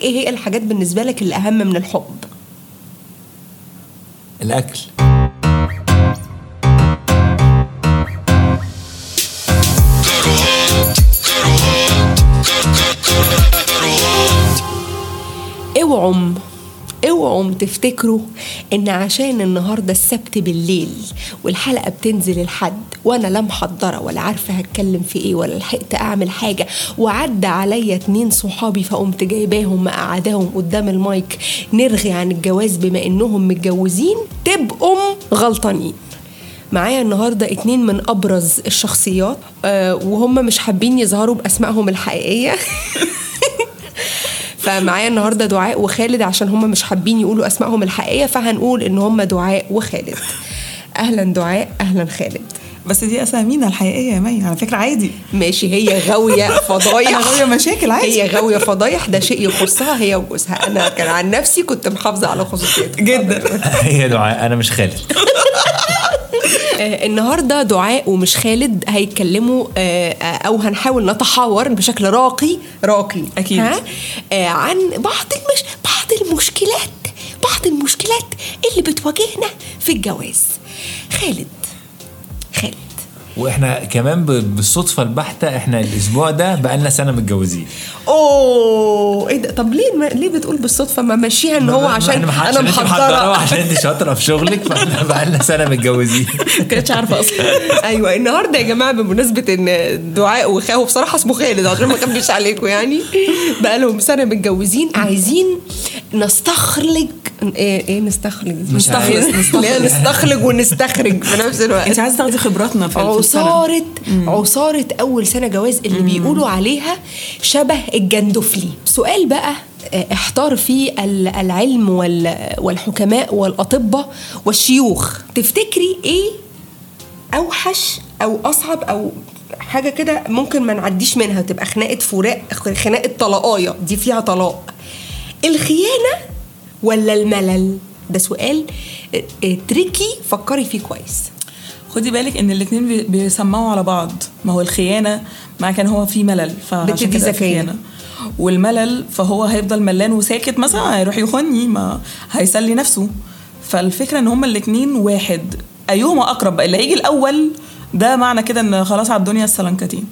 إيه هي الحاجات بالنسبة لك اللي أهم من الحب؟ الأكل. اوعوا اوعوا تفتكروا إن عشان النهارده السبت بالليل والحلقة بتنزل الحد وأنا لا محضرة ولا عارفة هتكلم في إيه ولا لحقت أعمل حاجة وعدى عليا اتنين صحابي فقمت جايباهم مقعداهم قدام المايك نرغي عن الجواز بما إنهم متجوزين تبقوا غلطانين. معايا النهارده اتنين من أبرز الشخصيات آه وهم مش حابين يظهروا بأسمائهم الحقيقية. فمعايا النهارده دعاء وخالد عشان هم مش حابين يقولوا أسمائهم الحقيقية فهنقول إن هم دعاء وخالد. أهلا دعاء أهلا خالد. بس دي أسامينا الحقيقية يا مي على فكرة عادي. ماشي هي غاوية فضايح. غاوية مشاكل عادي. هي غاوية فضايح ده شيء يخصها هي وجوزها. أنا كان عن نفسي كنت محافظة على خصوصيتي جدا. هي دعاء أنا مش خالد. النهارده دعاء ومش خالد هيتكلموا آه، أو هنحاول نتحاور بشكل راقي. راقي أكيد. ها؟ آه، عن بعض المش... بعض المشكلات بعض المشكلات اللي بتواجهنا في الجواز. خالد خالد وإحنا كمان ب- بالصدفة البحتة إحنا الأسبوع ده بقالنا سنة متجوزين. أوه إيه ده؟ طب ليه ما... ليه بتقول بالصدفة؟ ما مشيها إن هو عشان ما- أنا عشان محضرة. وعشان أنت شاطرة في شغلك فاحنا بقالنا سنة متجوزين. ما كنتش عارفة أصلا. أيوه النهارده يا جماعة بمناسبة إن دعاء وخاهو بصراحة اسمه خالد عشان ما اخبيش عليكم يعني. بقى لهم سنة متجوزين عايزين نستخرج إيه إيه نستخرج. نستخرج. نستخرج. ونستخرج في نفس الوقت. انت عايزة تاخدي خبراتنا في. عصارة عصارة أول سنة جواز اللي بيقولوا عليها شبه الجندفلي سؤال بقى آه، احتار فيه ال- العلم وال- والحكماء والأطباء والشيوخ. تفتكري إيه أوحش أو أصعب أو حاجة كده ممكن ما نعديش منها؟ تبقى خناقة فراق خناقة طلاقاية. دي فيها طلاق. الخيانة ولا الملل؟ ده سؤال آه، آه، تريكي فكري فيه كويس. خدي بالك إن الاثنين بي- بيسمعوا على بعض. ما هو الخيانة مع كان هو في ملل فعشان بتدي كده ذكية. خيانة. والملل فهو هيفضل ملان وساكت مثلا هيروح يخني ما هيسلي نفسه. فالفكرة إن هما الاثنين واحد. أيهما أقرب؟ اللي هيجي الأول ده معنى كده إن خلاص على الدنيا السلنكتين.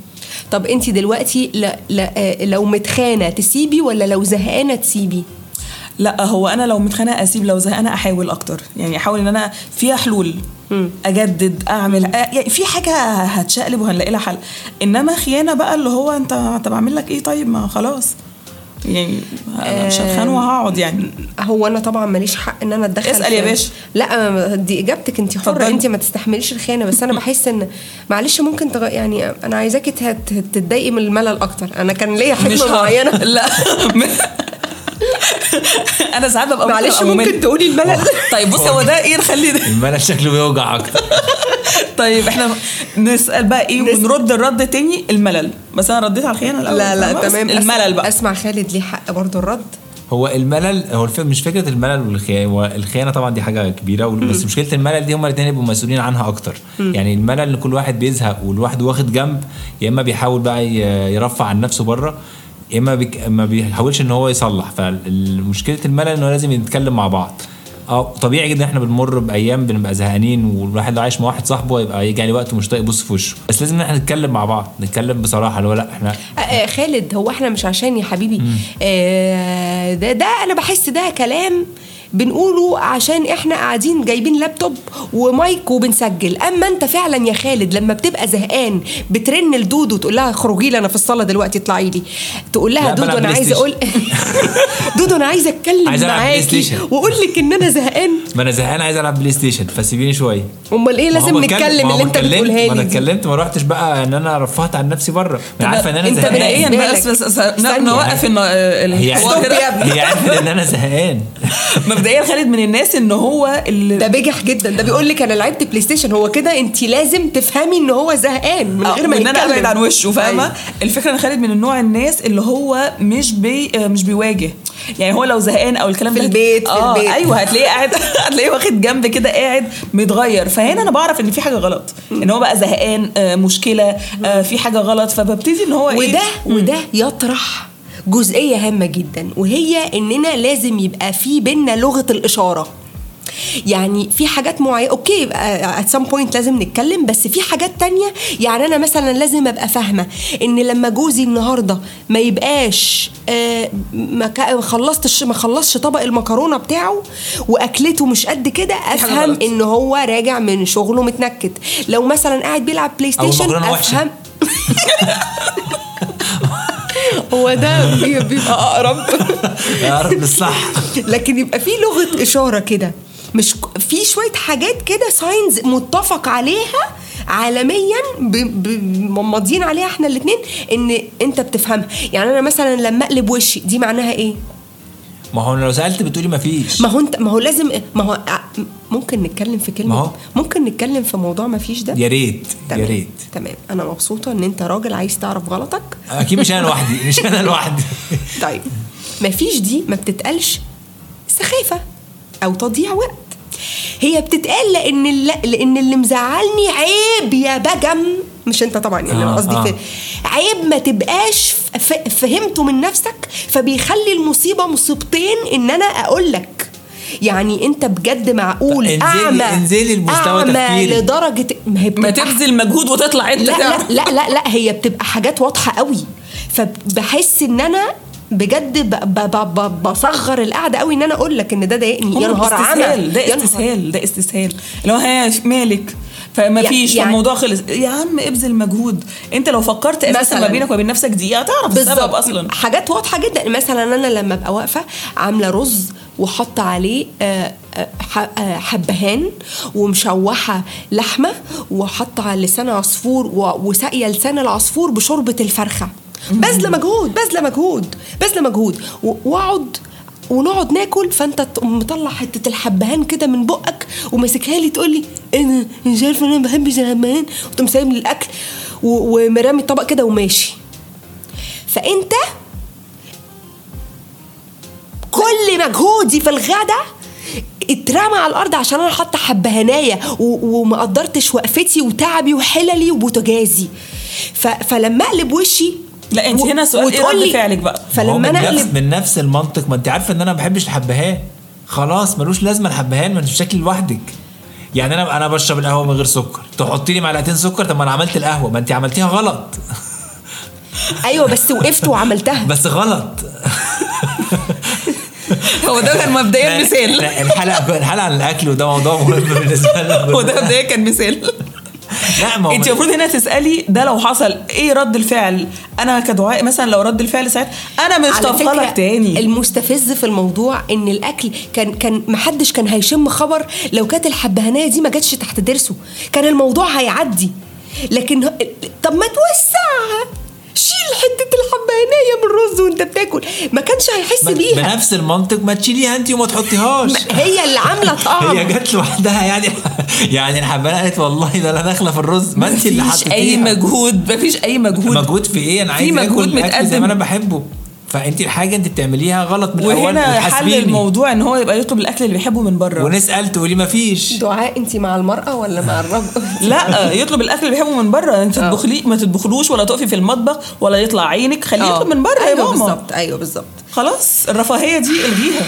طب انت دلوقتي لا لا آه، لو متخانة تسيبي ولا لو زهقانة تسيبي؟ لا هو أنا لو متخانقه أسيب لو زهقانة أحاول أكتر. يعني أحاول إن أنا فيها حلول. أجدد أعمل أ- يعني في حاجة هتشقلب وهنلاقي لها حل. إنما خيانة بقى اللي هو أنت طب أعمل لك إيه؟ طيب ما خلاص. يعني مش هتخان وهقعد يعني. هو أنا طبعا ماليش حق إن أنا أتدخل اسأل في- يا باشا. لا دي إجابتك. انت حرة. انت ما تستحمليش الخيانة. بس أنا بحس إن معلش ممكن تغ... يعني أنا عايزاكي تت- تتضايقي من الملل أكتر. أنا كان ليا حكمة معينة. لا. أنا ساعات ببقى معلش ممكن. تقولي الملل. طيب بصي هو ده إيه نخلي ده؟ الملل شكله بيوجع أكتر. طيب إحنا نسأل بقى إيه. ونرد الرد تاني؟ الملل. بس أنا رديت على الخيانة الأول لا لا تمام. الملل بقى. أسمع خالد ليه حق برضه الرد. هو الملل هو الف... مش فكرة الملل والخيانة هو الخيانة طبعا دي حاجة كبيرة بس مشكلة الملل دي هما الاثنين يبقوا مسؤولين عنها أكتر. يعني الملل إن كل واحد بيزهق والواحد واخد جنب يا إما بيحاول بقى يرفع عن نفسه بره يا إما. ما بيحاولش إن هو يصلح. فمشكله الملل انه لازم يتكلم مع بعض. آه طبيعي جدا إحنا بنمر بأيام بنبقى زهقانين والواحد لو عايش مع واحد صاحبه يبقى يجي عليه وقت مش طايق يبص في وشه. بس لازم إحنا نتكلم مع بعض نتكلم بصراحة اللي هو لأ إحنا آه، آه، خالد هو إحنا مش عشان يا حبيبي. آه، ده ده أنا بحس ده كلام بنقوله عشان إحنا قاعدين جايبين لابتوب ومايك وبنسجل أما أنت فعلا يا خالد لما بتبقى زهقان بترن لدودو تقول لها اخرجي لي أنا في الصالة دلوقتي اطلعي لي تقول لها دودو أنا عايزه أقول دودو أنا عايزه أتكلم بلاي معاكي. وأقول لك إن أنا زهقان ما أنا زهقان عايز ألعب بلاي ستيشن فسيبيني شوية أمال إيه ما لازم نتكلم ما اللي أنت بتقولها ما أنا لي. اتكلمت ما رحتش بقى إن أنا رفعت عن نفسي بره أنا عارفة إن أنا أنت زهقان مبدئيا بالنسبة بس. بس. نوقف الحوار. هي عارفه إن أنا زهقان مبدئيا خالد من الناس ان هو اللي ده بجح جدا. ده بيقول لك أنا لعبت بلاي ستيشن هو كده انت لازم تفهمي ان هو زهقان من غير ما ان أنا يتكلم أبعد عن وشه فاهمة؟ أيوة. الفكرة إن خالد من النوع الناس اللي هو مش بي آه، مش بيواجه. يعني هو لو زهقان أو الكلام في ده البيت- في آه البيت. أيوه هتلاقيه قاعد هتلاقيه واخد جنب كده قاعد متغير. فهنا أنا بعرف إن في حاجة غلط. إن هو بقى زهقان آه، مشكلة آه، في حاجة غلط. فببتدي إن هو إيه؟ وده وده يطرح جزئية هامة جدا وهي إننا لازم يبقى في بينا لغة الإشارة يعني في حاجات معينة okay at some point لازم نتكلم بس في حاجات تانية يعني أنا مثلا لازم أبقى فاهمة إن لما جوزي النهارده ما يبقاش آه ما خلصتش ما خلصش طبق المكرونة بتاعه وأكلته مش قد كده أفهم. إن هو راجع من شغله متنكد لو مثلا قاعد بيلعب بلاي ستيشن. أفهم هو ده بي- بيبقى أقرب. يا رب الصح لكن يبقى في لغة إشارة كده. مش في شوية حاجات كده signs متفق عليها عالميا ماضيين عليها إحنا الاثنين إن أنت بتفهمها. يعني أنا مثلا لما أقلب وشي دي معناها إيه؟ ما هو لو سألت بتقولي ما فيش. ما هو انت ما هو لازم ما هو ع- ممكن نتكلم في كلمة. ما هو- ممكن نتكلم في موضوع ما فيش ده؟ يا ريت يا تمام ريت. تمام. أنا مبسوطة إن أنت راجل عايز تعرف غلطك. أكيد مش أنا لوحدي مش أنا لوحدي. طيب. مفيش دي ما بتتقالش سخافة أو تضييع وقت. هي بتتقال لأن اللي لأن اللي مزعلني عيب يا بجم. مش أنت طبعا يعني آه، قصدي آه. في عيب ما تبقاش فهمته من نفسك فبيخلي المصيبة مصيبتين إن أنا أقول لك. يعني أنت بجد معقول انزلي- أعمى انزلي لمستوى أعمى تفكيري. لدرجة ما هي ما تبذل مجهود وتطلع أنت لا لا لا لا لا هي بتبقى حاجات واضحة قوي. فبحس إن أنا بجد بصغر القعدة قوي إن أنا أقول لك إن ده ضايقني. يا نهار استسهال ده استسهال ده استسهال. اللي هو مالك؟ فما فيش يعني- الموضوع خلص. يا عم ابذل مجهود. انت لو فكرت أساسا. ما بينك وبين نفسك دقيقه هتعرف السبب أصلا. حاجات واضحة جدا. مثلا أنا لما أبقى واقفة عاملة رز وحاطه عليه آه، آه، آه، حبهان ومشوحة لحمة وحاطه على لسان عصفور وساقية لسان العصفور بشوربة الفرخة. بذله مجهود بذله مجهود بذله مجهود. واقعد ونقعد ناكل فأنت تقوم مطلع حتة الحبهان كده من بقك وماسكها لي تقول لي أنا مش عارفه أنا ما بحبش الحبهان؟ وتقوم سايب لي الأكل ومرامي الطبق كده وماشي. فأنت كل مجهودي في الغدا اترمى على الأرض عشان أنا حاطة حبهاناية و- وما قدرتش وقفتي وتعبي وحللي وبوتجازي. فلما أقلب وشي لا، انت هنا سؤال إيه وتقول رد لي- فعلك بقى؟ فلما من أنا نفس من نفس المنطق ما انت عارفه ان أنا ما بحبش الحبهان. خلاص ملوش لازمة الحبهان ما انت شكل لوحدك. يعني أنا أنا بشرب القهوة من غير سكر. تحطي لي معلقتين سكر. طب ما أنا عملت القهوة. ما انت عملتيها غلط. أيوه بس وقفت وعملتها. بس غلط. هو ده كان مبدئيا مثال. لا، الحلقة الحلقة عن الأكل وده موضوع مهم بالنسبة لنا. هو ده مبدئيا كان مثال. لا ما هو انت المفروض هنا تسألي ده لو حصل إيه رد الفعل؟ أنا كدعاء مثلا لو رد الفعل ساعتها أنا مش على طافله فكرة لك تاني. المستفز في الموضوع إن الأكل كان كان محدش كان هيشم خبر لو كانت الحبهانية دي ما جاتش تحت ضرسه. كان الموضوع هيعدي. لكن طب ما توسعها. شيل حتة الحبهانيه من الرز وانت بتاكل. ما كانش هيحس بيها. بنفس المنطق ما تشيليها انت وما تحطيهاش. هي اللي عاملة طعم. هي جت لوحدها يعني. يعني الحبانه قالت والله ده أنا داخلة في الرز. ما انت اللي مفيش حطيتيها. اي مجهود. مفيش أي مجهود. مجهود في إيه؟ أنا في عايز مجهود أكل زي. ما أنا بحبه. فأنت الحاجة أنت بتعمليها غلط من الأول وهنا حل. الموضوع إن هو يبقى يطلب الأكل اللي بيحبه من بره. ونسال تقولي ما فيش؟ دعاء أنت مع المرأة ولا مع الرجل؟ لا يطلب الأكل اللي بيحبه من بره. أنت آه. تطبخلي ما تطبخلوش ولا تقفي في المطبخ ولا يطلع عينك. خليه آه. يطلب من بره يا أيوه ماما. بالظبط أيوه بالظبط. خلاص الرفاهية دي الغيها.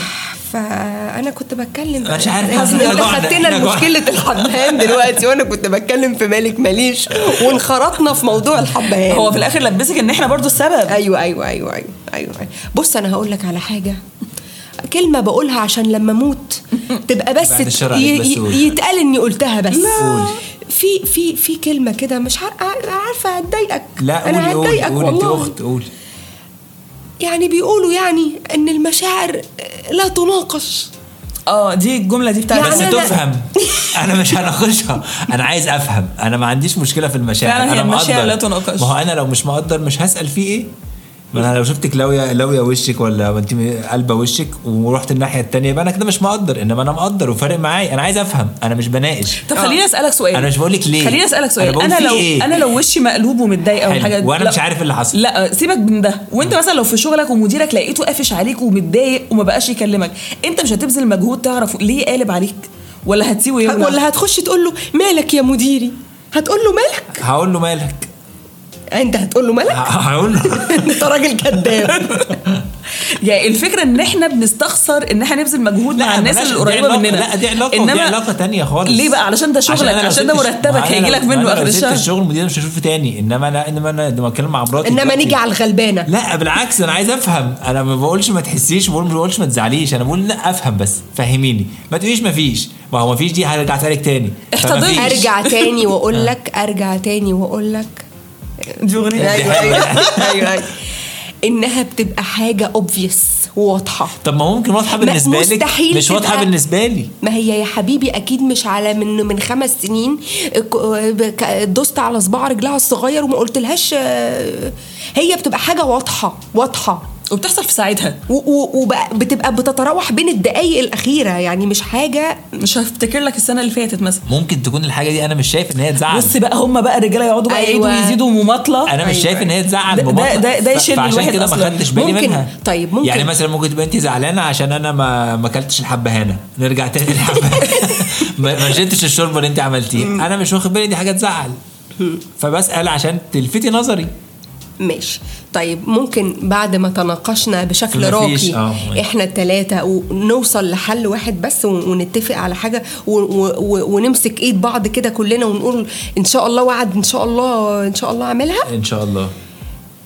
فأنا كنت بتكلم مش عارف، أنت جوعنا، خدتنا. مشكله الحبهان دلوقتي وأنا كنت بتكلم في مالك ماليش وانخرطنا في موضوع الحبهان. هو في الآخر لبسك إن إحنا برضو السبب. أيوه أيوه أيوه أيوه أيوه. بص أنا هقول لك على حاجة. كلمة بقولها عشان لما أموت تبقى بس بس قول. يتقال إني قلتها بس. قولي. في في في كلمة كده مش عار- عارفة هتضايقك. لا أنا هتضايقك قولي. أنت والله. أخت قولي. يعني بيقولوا يعني إن المشاعر لا تناقش. آه دي الجملة دي بتاعت بس يعني أنا- تفهم. أنا مش هناقشها. أنا عايز أفهم. أنا ما عنديش مشكلة في المشاعر. أنا مقدر. لا تناقش. ما هو أنا لو مش مقدر مش هسأل فيه إيه؟ ما أنا لو شفتك لاويه لاوية وشك ولا أنت قلبة وشك ورحت الناحية التانية يبقى أنا كده مش مقدر إنما أنا مقدر وفارق معايا أنا عايز أفهم أنا مش بناقش. طب خليني أسألك سؤال. أنا مش بقولك ليه. خليني أسألك أنا سؤال بقول أنا في لو إيه؟ أنا لو وشي مقلوب ومتضايقه. وحاجه وأنا لا- مش عارف اللي حصل. لا سيبك من ده. وأنت مثلا لو في شغلك ومديرك لقيته قافش عليك ومتضايق وما بقاش يكلمك أنت مش هتبذل مجهود تعرف ليه قالب عليك؟ ولا هتسيبه يولع ولا هتخش تقول له مالك يا مديري؟ هتقول له مالك؟ هقول له مالك. انت هتقول له ملك؟ هقول له. انت راجل كذاب. يعني الفكرة ان إحنا بنستخسر ان إحنا نبذل مجهود مع الناس اللي دي قريبه مننا. لا دي علاقة ودي علاقة تانية خالص. ليه بقى؟ علشان ده شغلك أنا لو عشان ده مرتبك هيجي لك منه آخر الشهر. الشغل المدير مش هشوفه تاني. إنما أنا إنما أنا لما اتكلم مع مراتي إنما نيجي على الغلبانة. لا بالعكس أنا عايز أفهم. أنا ما بقولش ما تحسيش بقول ما بقولش ما تزعليش. أنا بقول لا أفهم بس. فهميني. ما تقوليش ما فيش. ما هو ما فيش دي هرجع اسالك تاني. أرجع تاني وأقول لك أرجع تاني وأقول لك دي اغنيه أيوه أيوه. أيوه. أيوه إنها بتبقى حاجة اوبفيس وواضحه طب ما ممكن واضحة بالنسبة لك؟ مش واضحة بالنسبة لي. ما هي يا حبيبي أكيد مش على من من خمس سنين دوست على صباع رجلها الصغير وما قلتلهاش آه، هي بتبقى حاجة واضحة واضحة. وبتحصل في ساعتها وبتبقى بتتراوح بين الدقايق الأخيرة يعني مش حاجة مش هفتكر لك السنة اللي فاتت مثلا ممكن تكون الحاجة دي أنا مش شايف إن هي تزعل بص بقى هم بقى الرجاله يقعدوا بقى أيوة. يعيدوا ويزيدوا مماطلة أنا مش أيوة. شايف إن هي تزعل ده- ده-. ده- يشيل فعشان كده ما. خدتش بالي ممكن. منها طيب، ممكن. يعني مثلا ممكن تبقى انت زعلانة عشان أنا ما ما أكلتش الحبهانه نرجع تاني للحبهانه ما ما شربتش الشوربة اللي انت عملتيه أنا مش واخد بالي دي حاجة تزعل فبسأل عشان تلفتي نظري ماشي طيب ممكن بعد ما تناقشنا بشكل راقي آه،. إحنا التلاتة ونوصل لحل واحد بس ون- ونتفق على حاجة ونمسك إيد بعض كده كلنا ونقول إن شاء الله وعد إن شاء الله إن شاء الله أعملها إن شاء الله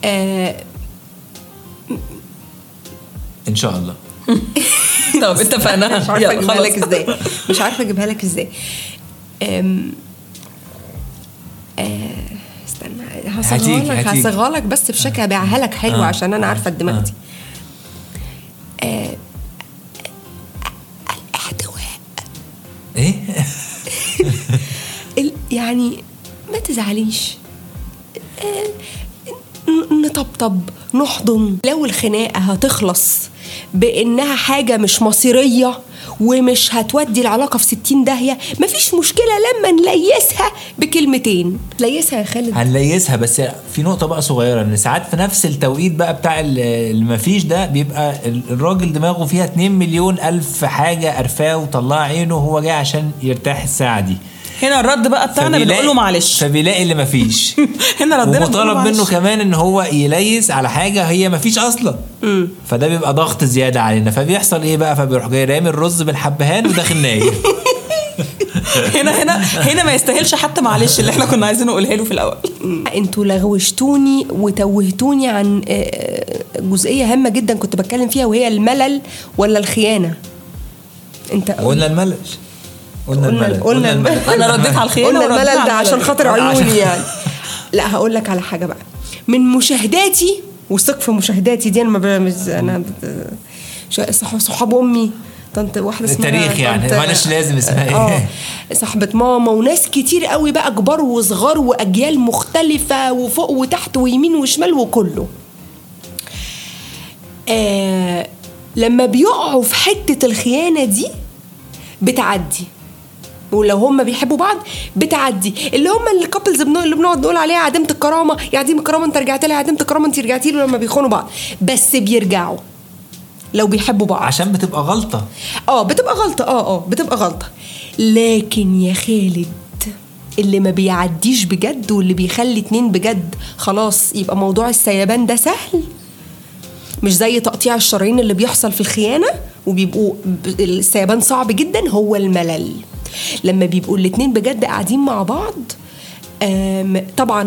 آه إن شاء الله طب اتفقنا مش عارفة أجيبها. لك إزاي مش عارفة أجيبها لك إزاي. آه... استنى هصيغها لك. هصيغها لك بس بشكل ابيعها لك حلو آه. عشان أنا عارفة الدماغ آه. آه... الاحتواء إيه يعني ما تزعليش آه، نطبطب نحضن لو الخناقة هتخلص بإنها حاجة مش مصيرية ومش هتودي العلاقة في ستين داهية. مفيش مشكلة لما نليسها بكلمتين. ليسها يا خالد. هنليسها بس في نقطة بقى صغيرة إن ساعات في نفس التوقيت بقى بتاع ال- اللي مفيش ده بيبقى ال- الراجل دماغه فيها 2 مليون ألف حاجة قرفاه وطلع عينه وهو جاي عشان يرتاح الساعة دي. هنا الرد بقى بتاعنا بنقول له معلش. فبيلاقي اللي مفيش. هنا ردنا ومطالب منه. كمان إن هو يليس على حاجة هي مفيش أصلا. فده بيبقى ضغط زيادة علينا. فبيحصل إيه بقى؟ فبيروح جاي رامي الرز بالحبهان وداخل نايم. هنا هنا هنا ما يستاهلش حتى معلش اللي إحنا كنا عايزين نقولها له في الأول. أنتوا لغوشتوني وتوهتوني عن آه، جزئية هامة جدا كنت بتكلم فيها وهي الملل ولا الخيانة؟ انت قلنا الملل. قلنا قلنا الملل. قلنا الملل. أنا رديت على الخيانة قلنا الملل ده عشان. خاطر عيوني يعني. لا هقول لك على حاجة بقى. من مشاهداتي وثق في مشاهداتي دي أنا ما أنا صحاب أمي. طنط واحدة اسمها التاريخ يعني، معلش لازم اسمها إيه؟ آه صاحبة ماما وناس كتير قوي بقى كبار وصغار وأجيال مختلفة وفوق وتحت ويمين وشمال وكله. آه لما بيقعوا في حتة الخيانة دي بتعدي. ولو هم بيحبوا بعض بتعدي. اللي هم الكابلز اللي بنقعد نقول عليها عديمة الكرامة يا عديمة الكرامة انت رجعت لها يا عديمة الكرامة انت رجعتي له لما بيخونوا بعض. بس بيرجعوا لو بيحبوا بعض. عشان بتبقى غلطة. آه بتبقى غلطة. آه آه بتبقى غلطة. لكن يا خالد اللي ما بيعديش بجد واللي بيخلي اتنين بجد خلاص يبقى موضوع السيبان ده سهل. مش زي تقطيع الشرايين اللي بيحصل في الخيانة وبيبقوا السيبان صعب جدا هو الملل. لما بيبقوا الاتنين بجد قاعدين مع بعض طبعا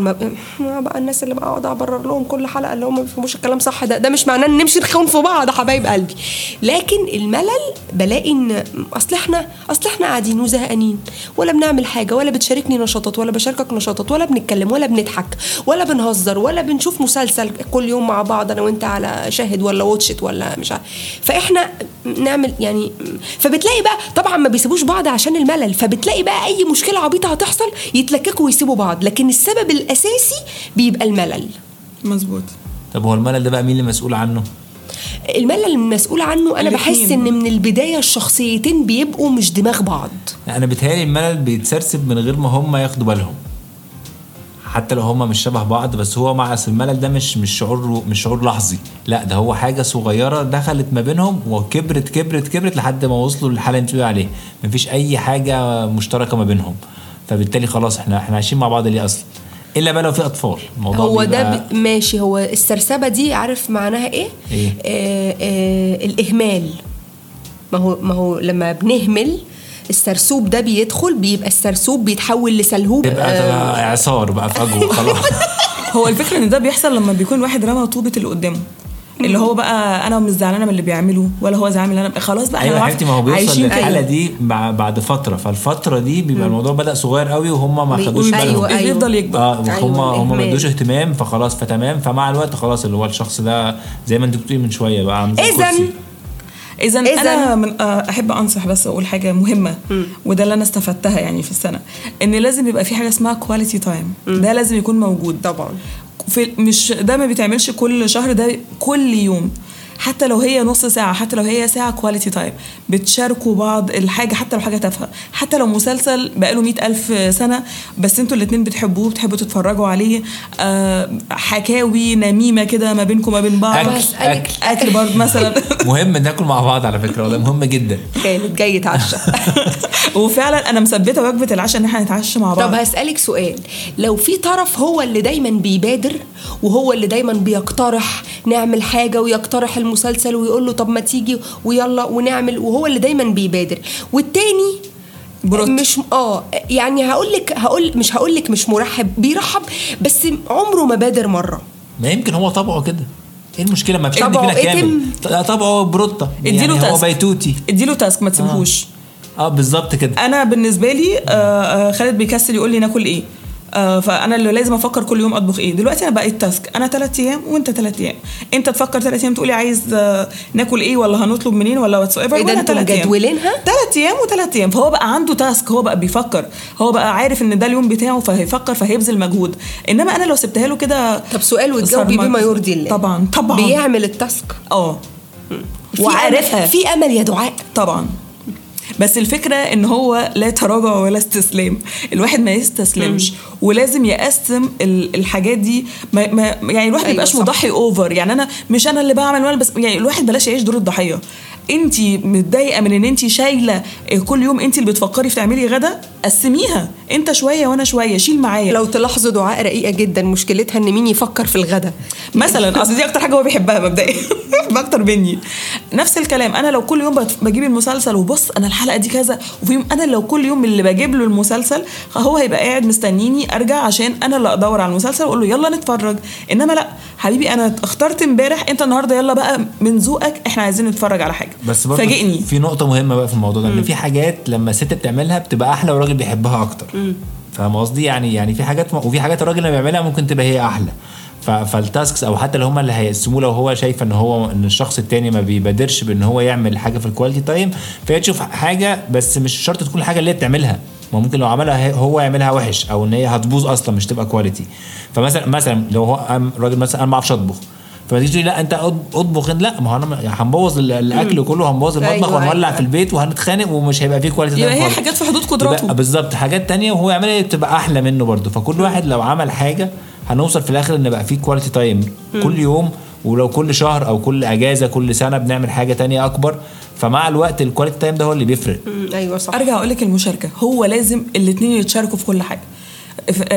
ما بقى الناس اللي بقعد أبرر لهم كل حلقة اللي هم ما بيفهموش الكلام صح. ده ده مش معناه إن نمشي نخون في بعض حبايب قلبي. لكن الملل بلاقي إن أصل إحنا أصل إحنا قاعدين وزهقانين. ولا بنعمل حاجة ولا بتشاركني نشاطات ولا بشاركك نشاطات ولا بنتكلم ولا بنضحك ولا بنهزر ولا بنشوف مسلسل كل يوم مع بعض أنا وأنت على شاهد ولا واتشت ولا مش عارف. فإحنا نعمل يعني فبتلاقي بقى طبعا ما بيسيبوش بعض عشان الملل. فبتلاقي بقى أي مشكلة عبيطة هتحصل يتلككوا ويسيبوا بعض لكن السبب الأساسي بيبقى الملل. مظبوط. طب هو الملل ده بقى مين اللي مسؤول عنه؟ الملل المسؤول عنه أنا بحس. إن من البداية الشخصيتين بيبقوا مش دماغ بعض. أنا بيتهيألي الملل بيتسرسب من غير ما هم ياخدوا بالهم. حتى لو هم مش شبه بعض بس هو مع أصل الملل ده مش مش شعور مش شعور لحظي. لا ده هو حاجة صغيرة دخلت ما بينهم وكبرت كبرت كبرت لحد ما وصلوا للحالة اللي أنت بتقولي عليها. مفيش أي حاجة مشتركة ما بينهم. فبالتالي خلاص إحنا إحنا عايشين مع بعض ليه أصلا؟ إلا بقى لو في أطفال. الموضوع هو ده بيبقى- ب... ماشي هو السرسبة دي عارف معناها إيه؟ إيه؟ آه آه الإهمال. ما هو ما هو لما بنهمل السرسوب ده بيدخل بيبقى السرسوب بيتحول لسلهوب تبقى تبقى إعصار بقى فجوه خلاص. هو الفكرة إن ده بيحصل لما بيكون واحد رمى طوبة اللي قدامه اللي هو بقى أنا مش زعلانة من اللي بيعمله ولا هو زعلان من اللي أنا خلاص بقى أيوه حبيبتي ما هو بيوصل للحالة. دي بعد فترة. فالفترة دي بيبقى الموضوع بدأ صغير قوي وهم ما خدوش أيوة، بالهم. أيوة. بيفضل يكبر. آه هم أيوة، هم ما. ادوش اهتمام فخلاص فتمام. فمع الوقت خلاص اللي هو الشخص ده زي ما انت بتقولي من شوية بقى عامل. اذا إذن- أنا من آه، أحب أنصح بس أقول حاجة مهمة وده اللي أنا استفدتها يعني في السنة إن لازم يبقى في حاجة اسمها quality time ده لازم يكون موجود. طبعا. في مش ده ما بيتعملش كل شهر ده كل يوم. حتى لو هي نص ساعة حتى لو هي ساعة quality time بتشاركوا بعض الحاجة حتى لو حاجة تافهة. حتى لو مسلسل بقاله مئة ألف سنة بس أنتوا الاتنين بتحبوه بتحبوا تتفرجوا عليه. آه حكاوي نميمة كده ما بينكم وما بين بعض. أكل، بسألك- أكل. أكل. برضه مثلا. مهم ناكل مع بعض على فكرة والله مهم جدا. كانت جاي يتعشى وفعلا أنا مثبتة وجبة العشاء إن إحنا نتعشى مع بعض. طب هسألك سؤال. لو في طرف هو اللي دايما بيبادر وهو اللي دايما بيقترح نعمل حاجة ويقترح المسلسل ويقول له طب ما تيجي ويلا ونعمل وهو اللي دايما بيبادر. والتاني بروت. مش آه يعني هقول لك هقول مش هقول لك مش مرحب بيرحب بس عمره ما بادر مرة. ما يمكن هو طبعه كده. إيه المشكلة؟ ما فيش حد فينا كامل. طبعه بروتة اديله يعني هو task. بيتوتي. اديله task ما تسيبهوش. آه بالظبط كده. أنا بالنسبة لي آه، آه، خالد بيكسل يقول لي ناكل إيه؟ آه، فأنا اللي لازم أفكر كل يوم أطبخ إيه. دلوقتي أنا بقيت task أنا ثلاث أيام وأنت ثلاث أيام. أنت تفكر ثلاث أيام تقولي عايز آه، ناكل إيه ولا هنطلب منين ولا whatever إيه ده أنتوا مجدولينها؟ ثلاث أيام وثلاث أيام. فهو بقى عنده task هو بقى بيفكر. هو بقى عارف إن ده اليوم بتاعه فهيفكر فهيبذل مجهود. إنما أنا لو سبتها له كده طب سؤال وتجاوبي بما يرضي الله. طبعا طبعا. بيعمل ال task آه. وعارفها. في أمل يا دعاء. طبعا. بس الفكرة إن هو لا تراجع ولا استسلام. الواحد ما يستسلمش ولازم يقسم ال- الحاجات دي. ما ما يعني الواحد ما أيوة يبقاش. مضحي over يعني أنا مش أنا اللي بعمل وأنا بس يعني الواحد بلاش يعيش دور الضحية. انت متضايقة من ان انت شايلة كل يوم انت اللي بتفكري في تعملي غدا؟ قسميها. انت شوية وأنا شوية شيل معايا. لو تلاحظوا دعاء رقيقة جدا مشكلتها ان مين يفكر في الغدا. مثلا أصل دي أكتر حاجة هو بيحبها مبدئيا أكتر مني. نفس الكلام أنا لو كل يوم بجيب المسلسل وبص أنا الحلقة دي كذا وفي يوم أنا لو كل يوم اللي بجيب له المسلسل هو هيبقى قاعد مستنيني أرجع عشان أنا اللي أدور على المسلسل وأقول له يلا نتفرج. إنما لأ حبيبي أنا اخترت امبارح أنت النهارده يلا بقى من ذوقك إحنا عايزين نتفرج على حاجة. بس برضه فاجئني. في نقطة مهمة بقى في الموضوع ده إن في حاجات لما الست بتعملها بتبقى أحلى والراجل بيحبها أكتر. فاهم قصدي؟ يعني يعني في حاجات وفي حاجات الراجل لما بيعملها ممكن تبقى هي أحلى. فال tasks أو حتى لو هم اللي هيقسموه لو هو شايف إن هو إن الشخص التاني ما بيبادرش بإن هو يعمل حاجة في ال quality time فهي تشوف حاجة بس مش شرط تكون الحاجة اللي هي بتعملها. ما ممكن لو عملها هو يعملها وحش أو إن هي هتبوظ أصلا مش تبقى quality فمثلا مثلا لو هو راجل مثلا أنا ما أعرفش اطبخ فما تيجي تقولي لا أنت اطبخ. لأ ما هو أنا يعني هنبوظ ال- الأكل كله هنبوظ المطبخ أيوة، وهنولع أيوة. في البيت وهنتخانق ومش هيبقى فيه quality يبقى هي. حاجات في حدود قدراته. بالظبط حاجات تانية وهو يعملها بتبقى أحلى منه برضه. فكل واحد لو عمل حاجة هنوصل في الآخر إن بقى فيه quality time كل يوم ولو كل شهر أو كل أجازة كل سنة بنعمل حاجة تانية أكبر. فمع الوقت ال quality time ده هو اللي بيفرق. أيوه صح. أرجع أقول لك المشاركة. هو لازم الاثنين يتشاركوا في كل حاجة.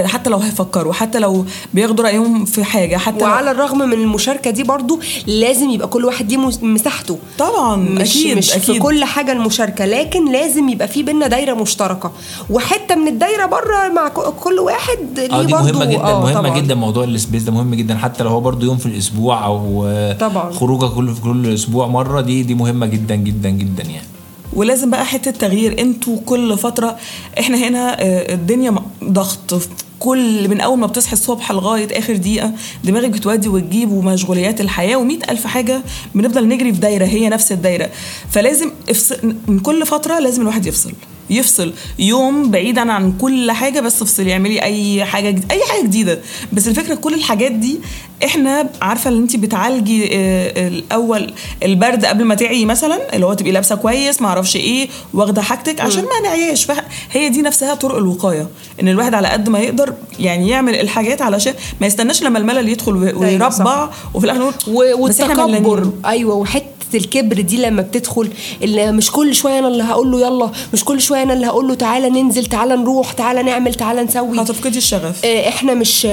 حتى لو هيفكروا حتى لو بياخدوا رأيهم في حاجة حتى لو وعلى الرغم من المشاركة دي برضو لازم يبقى كل واحد ليه مس- مساحته. طبعا مش أكيد مش أكيد. في كل حاجة المشاركة لكن لازم يبقى في بينا دايرة مشتركة. وحتة من الدايرة بره مع كل واحد ليه آه دي برضو مهمة جدا آه، مهمة طبعاً. جدا موضوع السبيس ده مهم جدا. حتى لو هو برضو يوم في الأسبوع أو آه، طبعاً. خروجة كل في كل أسبوع مرة دي دي مهمة جدا جدا جدا يعني. ولازم بقى حتة تغيير. أنتوا كل فترة إحنا هنا آه، الدنيا ضغط كل من أول ما بتصحي الصبح لغاية آخر دقيقة دماغك بتودي وتجيب ومشغوليات الحياة ومئة ألف حاجة بنفضل نجري في دايرة هي نفس الدايرة. فلازم افصل من كل فترة لازم الواحد يفصل. يفصل يوم بعيدا عن كل حاجة بس افصلي اعملي أي حاجة جديدة أي حاجة جديدة بس الفكرة كل الحاجات دي إحنا عارفة إن انت بتعالجي آه، الأول البرد قبل ما تعي مثلا اللي هو تبقي لابسة كويس ما أعرفش إيه واخدة حاجتك عشان ما نعياش هي دي نفسها طرق الوقاية إن الواحد على قد ما يقدر يعني يعمل الحاجات علشان ما يستناش لما الملل يدخل أيوة،. ويربع وفي الآخر نقول و- والتكبر. أيوه وحتة الكبر دي لما بتدخل اللي مش كل شوية أنا اللي هقول له يلا مش كل شوية أنا اللي هقول له تعالى ننزل تعالى نروح تعالى نعمل تعالى نسوي. هتفقدي الشغف. آه، إحنا مش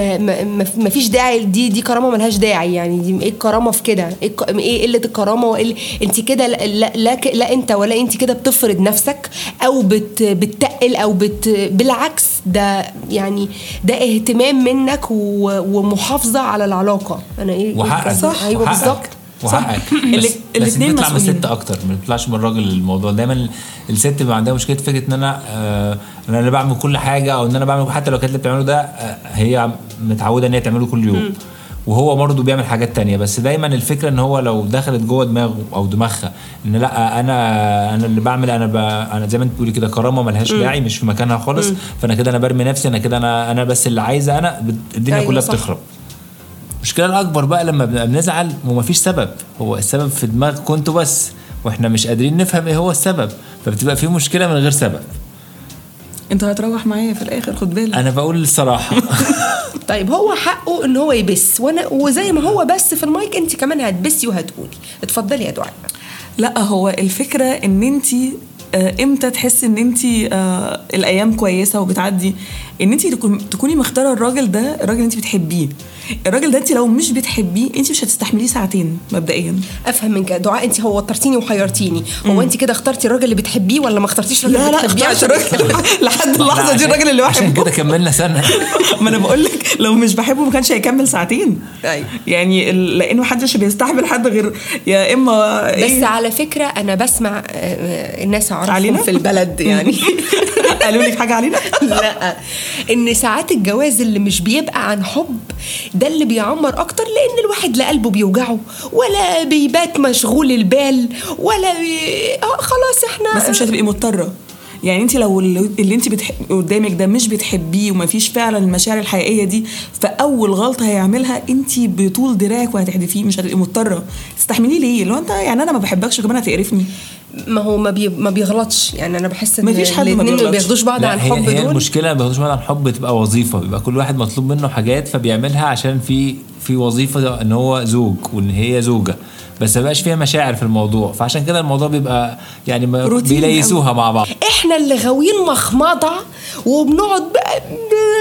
ما فيش داعي دي دي كرامة ملهاش داعي يعني. دي إيه الكرامة في كده؟ إيه إيه قلة الكرامة؟ وإيه أنت كده لا لا, لا, لا أنت ولا أنت كده بتفرض نفسك أو بت بتتقل أو بت بالعكس ده يعني ده اهتمام منك ومحافظة على العلاقة. أنا إيه وحقك. صح. أيوه. بالظبط. وحقك. بس, بس بتطلع من. الست أكتر ما بتطلعش من الراجل الموضوع. دايما الست بيبقى عندها مشكلة فكرة إن أنا آه أنا اللي بعمل كل حاجة أو إن أنا بعمل حتى لو كانت اللي بتعمله ده آه هي متعودة إن هي تعمله كل يوم. وهو برضه بيعمل حاجات تانية. بس دايما الفكرة إن هو لو دخلت جوه دماغه أو دماغها إن لأ أنا أنا اللي بعمل أنا ب... أنا زي ما أنت بتقولي كده كرامة ملهاش داعي مش في مكانها خالص فأنا كده أنا برمي نفسي أنا كده أنا أنا بس اللي عايزة أنا الدنيا أيوة كلها صح. بتخرب. المشكلة الاكبر بقى لما بنبقى بنزعل ومفيش سبب. هو السبب في دماغكم أنتوا بس وإحنا مش قادرين نفهم إيه هو السبب فبتبقى في مشكلة من غير سبب. أنت هتروح معايا في الآخر خد بالك. أنا بقول الصراحة. طيب هو حقه إن هو يبس. وأنا وزي ما هو بس في المايك أنت كمان هتبسي وهتقولي. اتفضلي يا دعاء. لا هو الفكرة إن أنت إمتى تحسي إن أنت الأيام كويسة وبتعدي؟ إن أنت تكوني مختارة الراجل ده الراجل اللي أنت بتحبيه. الراجل ده انت لو مش بتحبيه انت مش هتستحمليه ساعتين مبدئيا. أفهم منك دعاء انت هو وترتيني وحيرتيني. هو انت كده اخترتي الراجل اللي بتحبيه ولا ما اخترتيش الراجل لا اللي لا بتحبيه؟ اخترت الراجل. لحد اللحظة دي الراجل اللي عشان بحبه. كده كملنا سنة. ما أنا بقول لك لو مش بحبه ما كانش هيكمل ساعتين. أيوة. يعني ال- لأن محدش بيستحمل حد غير يا إما بس إيه على فكرة أنا بسمع آه، آه، الناس أعرفهم علينا؟ في البلد يعني. قالوا لك حاجة علينا؟ لا. إن ساعات الجواز اللي مش بيبقى عن حب ده اللي بيعمر أكتر لأن الواحد لا قلبه بيوجعه ولا بيبات مشغول البال ولا بي... آه خلاص إحنا بس مش هتبقي مضطرة. يعني انت لو اللي انت بتح... قدامك ده مش بتحبيه ومفيش فعلا المشاعر الحقيقية دي فأول غلطة هيعملها انت بطول دراعك وهتحدفيه مش هتبقي مضطرة. تستحمليه ليه؟ لو أنت يعني أنا ما بحبكش وكمان هتقرفني. ما هو ما, بي... ما بيغلطش. يعني أنا بحس إن مفيش حد ما. بياخدوش بعض عن حب هي دول. المشكلة ما بياخدوش بالهم عن حب بتبقى وظيفة بيبقى كل واحد مطلوب منه حاجات فبيعملها عشان في في وظيفة إن هو زوج وإن هي زوجة. بس ما بقاش فيها مشاعر في الموضوع. فعشان كده الموضوع بيبقى يعني بيليسوها مع بعض. إحنا اللي غاويين مخمضة وبنقعد بقى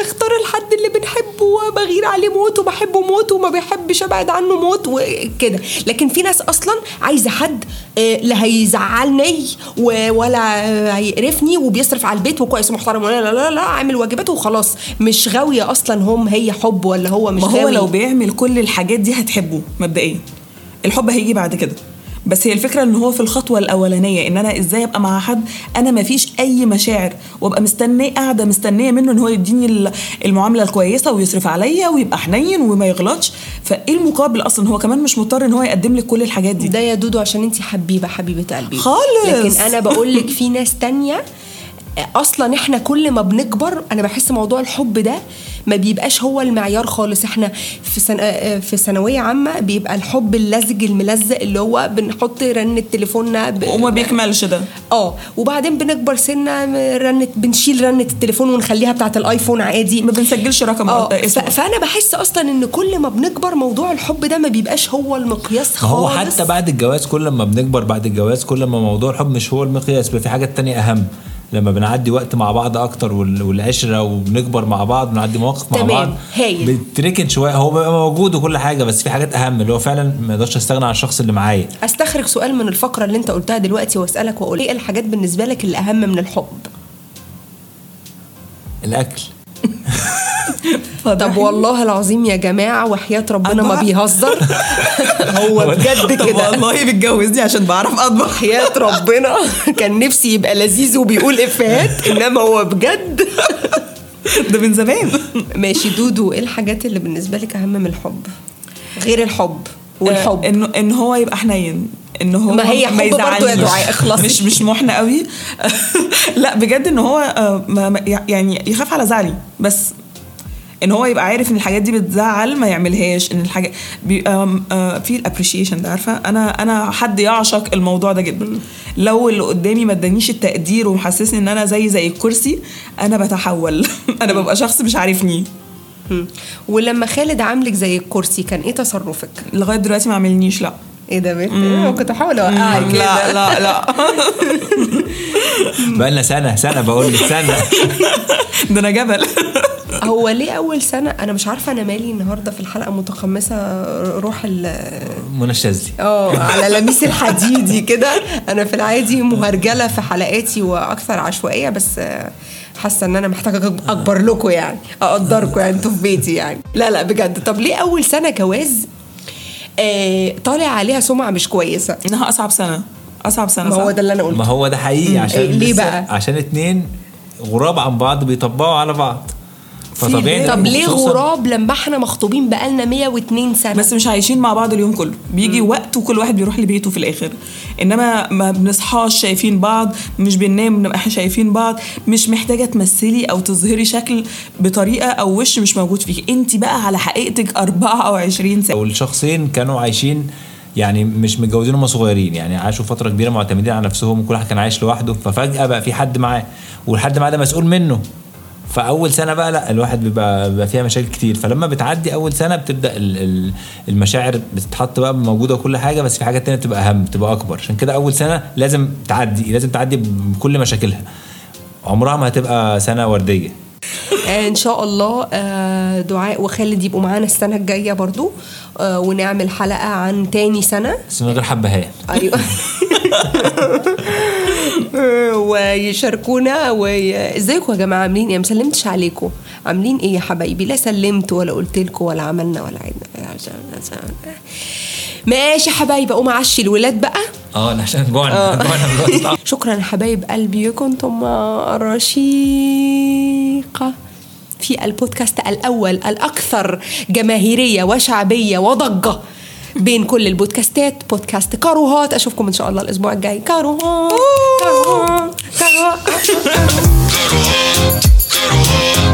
نختار الحد اللي بنحبه وبغير عليه موت وبحبه موت وما بيحبش أبعد عنه موت وكده. لكن في ناس أصلا عايزة حد آه، لا هيزعلني ولا هيقرفني وبيصرف على البيت وكويس ومحترم ولا لا لا لا عامل واجباته وخلاص. مش غاوية أصلا هم هي حب ولا هو مش ما هو غاوي. لو بيعمل كل الحاجات دي هتحبه مبدئيا. الحب هيجي بعد كده. بس هي الفكرة إن هو في الخطوة الأولانية إن أنا إزاي أبقى مع حد أنا ما فيش أي مشاعر وأبقى مستنية قاعدة مستنية منه إن هو يديني ال- المعاملة الكويسة ويصرف عليا ويبقى حنين وما يغلطش. فإيه المقابل أصلا؟ هو كمان مش مضطر إن هو يقدم لك كل الحاجات دي. ده يا دودو عشان انت حبيبة حبيبة قلبي. خالص. لكن أنا بقول لك في ناس تانية أصلا إحنا كل ما بنكبر أنا بحس موضوع الحب ده ما بيبقاش هو المعيار خالص. إحنا في سن... في ثانوية عامة بيبقى الحب اللزج الملزق اللي هو بنحط رنة تليفوننا ب... وما بيكملش ده. آه وبعدين بنكبر سنة رنة بنشيل رنة التليفون ونخليها بتاعة الآيفون عادي. ما بنسجلش رقم آه آه، ف... اسمه. فأنا بحس أصلا إن كل ما بنكبر موضوع الحب ده ما بيبقاش هو المقياس خالص. هو حتى بعد الجواز كل ما بنكبر بعد الجواز كل ما موضوع الحب مش هو المقياس بيبقى في حاجات تانية أهم. لما بنعدي وقت مع بعض أكتر وال- والعشرة وبنكبر مع بعض بنعدي مواقف مع بعض هايل. بتركن شوية. هو بيبقى موجود وكل حاجة بس في حاجات أهم اللي هو فعلا ما أقدرش أستغنى عن الشخص اللي معايا. أستخرج سؤال من الفقرة اللي أنت قلتها دلوقتي وأسألك وأقول إيه الحاجات بالنسبة لك اللي اهم من الحب؟ الأكل. طب والله العظيم يا جماعة وحياة ربنا ما. بيهزر. هو بجد طب كده. والله بتجوزني عشان بعرف أطبخ. وحياه ربنا. كان نفسي يبقى لذيذ وبيقول إفيهات إنما هو بجد. ده من زمان. ماشي دودو إيه الحاجات اللي بالنسبة لك أهم من الحب؟ غير الحب والحب. آه، انه إن هو يبقى حنين إن هو ما هي حب برضه يا. دعاء، اخلصي. مش مش محنه قوي. لا بجد إن هو آه، يعني يخاف على زعلي بس إن هو يبقى عارف إن الحاجات دي بتزعل ما يعملهاش إن الحاجة بيبقى في الابريشيشن ده عارفة؟ أنا أنا حد يعشق الموضوع ده جدا. لو اللي قدامي ما ادانيش التقدير ومحسسني إن أنا زي زي الكرسي أنا بتحول. أنا ببقى شخص مش عارفني. ولما خالد عاملك زي الكرسي كان إيه تصرفك؟ لغاية دلوقتي ما عملنيش لأ. إيه ده بنت أنا كنت بحاول أوقعك لا كده لا لا بقى لنا سنة سنة بقول لك سنة. ده أنا جبل. هو ليه أول سنة؟ أنا مش عارفة أنا مالي النهارده في الحلقة متقمصة روح ال منى الشاذلي. آه على لميس الحديدي كده. أنا في العادي مهرجلة في حلقاتي وأكثر عشوائية بس حاسة إن أنا محتاجة أكبر لكم يعني أقدركم يعني أنتوا في بيتي يعني. لا لا بجد. طب ليه أول سنة جواز؟ آه طالع عليها سمعة مش كويسة. إنها أصعب سنة. أصعب سنة ما هو؟ ده اللي أنا ما قلته هو ده حقيقي عشان إيه، ليه بقى؟ عشان اتنين غراب عن بعض بيطبقوا على بعض. فطبيعي طب ليه غراب لما إحنا مخطوبين بقالنا 102 سنة؟ بس مش عايشين مع بعض اليوم كله. بيجي وقت وكل واحد بيروح لبيته في الآخر. إنما ما بنصحاش شايفين بعض مش بننام بنبقى إحنا شايفين بعض. مش محتاجة تمثلي أو تظهري شكل بطريقة أو وش مش موجود فيك انت بقى على حقيقتك 24 ساعه والشخصين كانوا عايشين يعني مش متجوزين هم صغيرين. يعني عاشوا فترة كبيرة معتمدين على نفسهم وكل واحد كان عايش لوحده. ففجأة بقى في حد معاه والحد معاه ده مسؤول منه. فأول سنة بقى لا الواحد بيبقى, بيبقى فيها مشاكل كتير. فلما بتعدي أول سنة بتبدأ ال- ال- المشاعر بتتحط بقى موجودة وكل حاجة بس في حاجات تانية بتبقى أهم بتبقى أكبر. عشان كده أول سنة لازم تعدي لازم تعدي بكل مشاكلها. عمرها ما هتبقى سنة وردية. آه، إن شاء الله آه، دعاء وخالد يبقوا معانا السنة الجاية برضو آه، ونعمل حلقة عن تاني سنة. بس من غير حبهان أيوه. ويشاركونا وازيكم يا جماعة؟ عاملين إيه؟ ما سلمتش عليكم. عاملين إيه يا حبايبي؟ لا سلمت ولا قلت لكم ولا عملنا ولا عدنا ماشي يا حبايبي أقوم أعشي الولاد بقى. آه عشان جوعنا. جوعنا دلوقتي. شكرا يا حبايب قلبي. كنتم رشيقة. في البودكاست الأول الأكثر جماهيرية وشعبية وضجة. بين كل البودكاستات بودكاست كاروهات. أشوفكم إن شاء الله الأسبوع الجاي. كاروهات. كاروهات. كاروهات.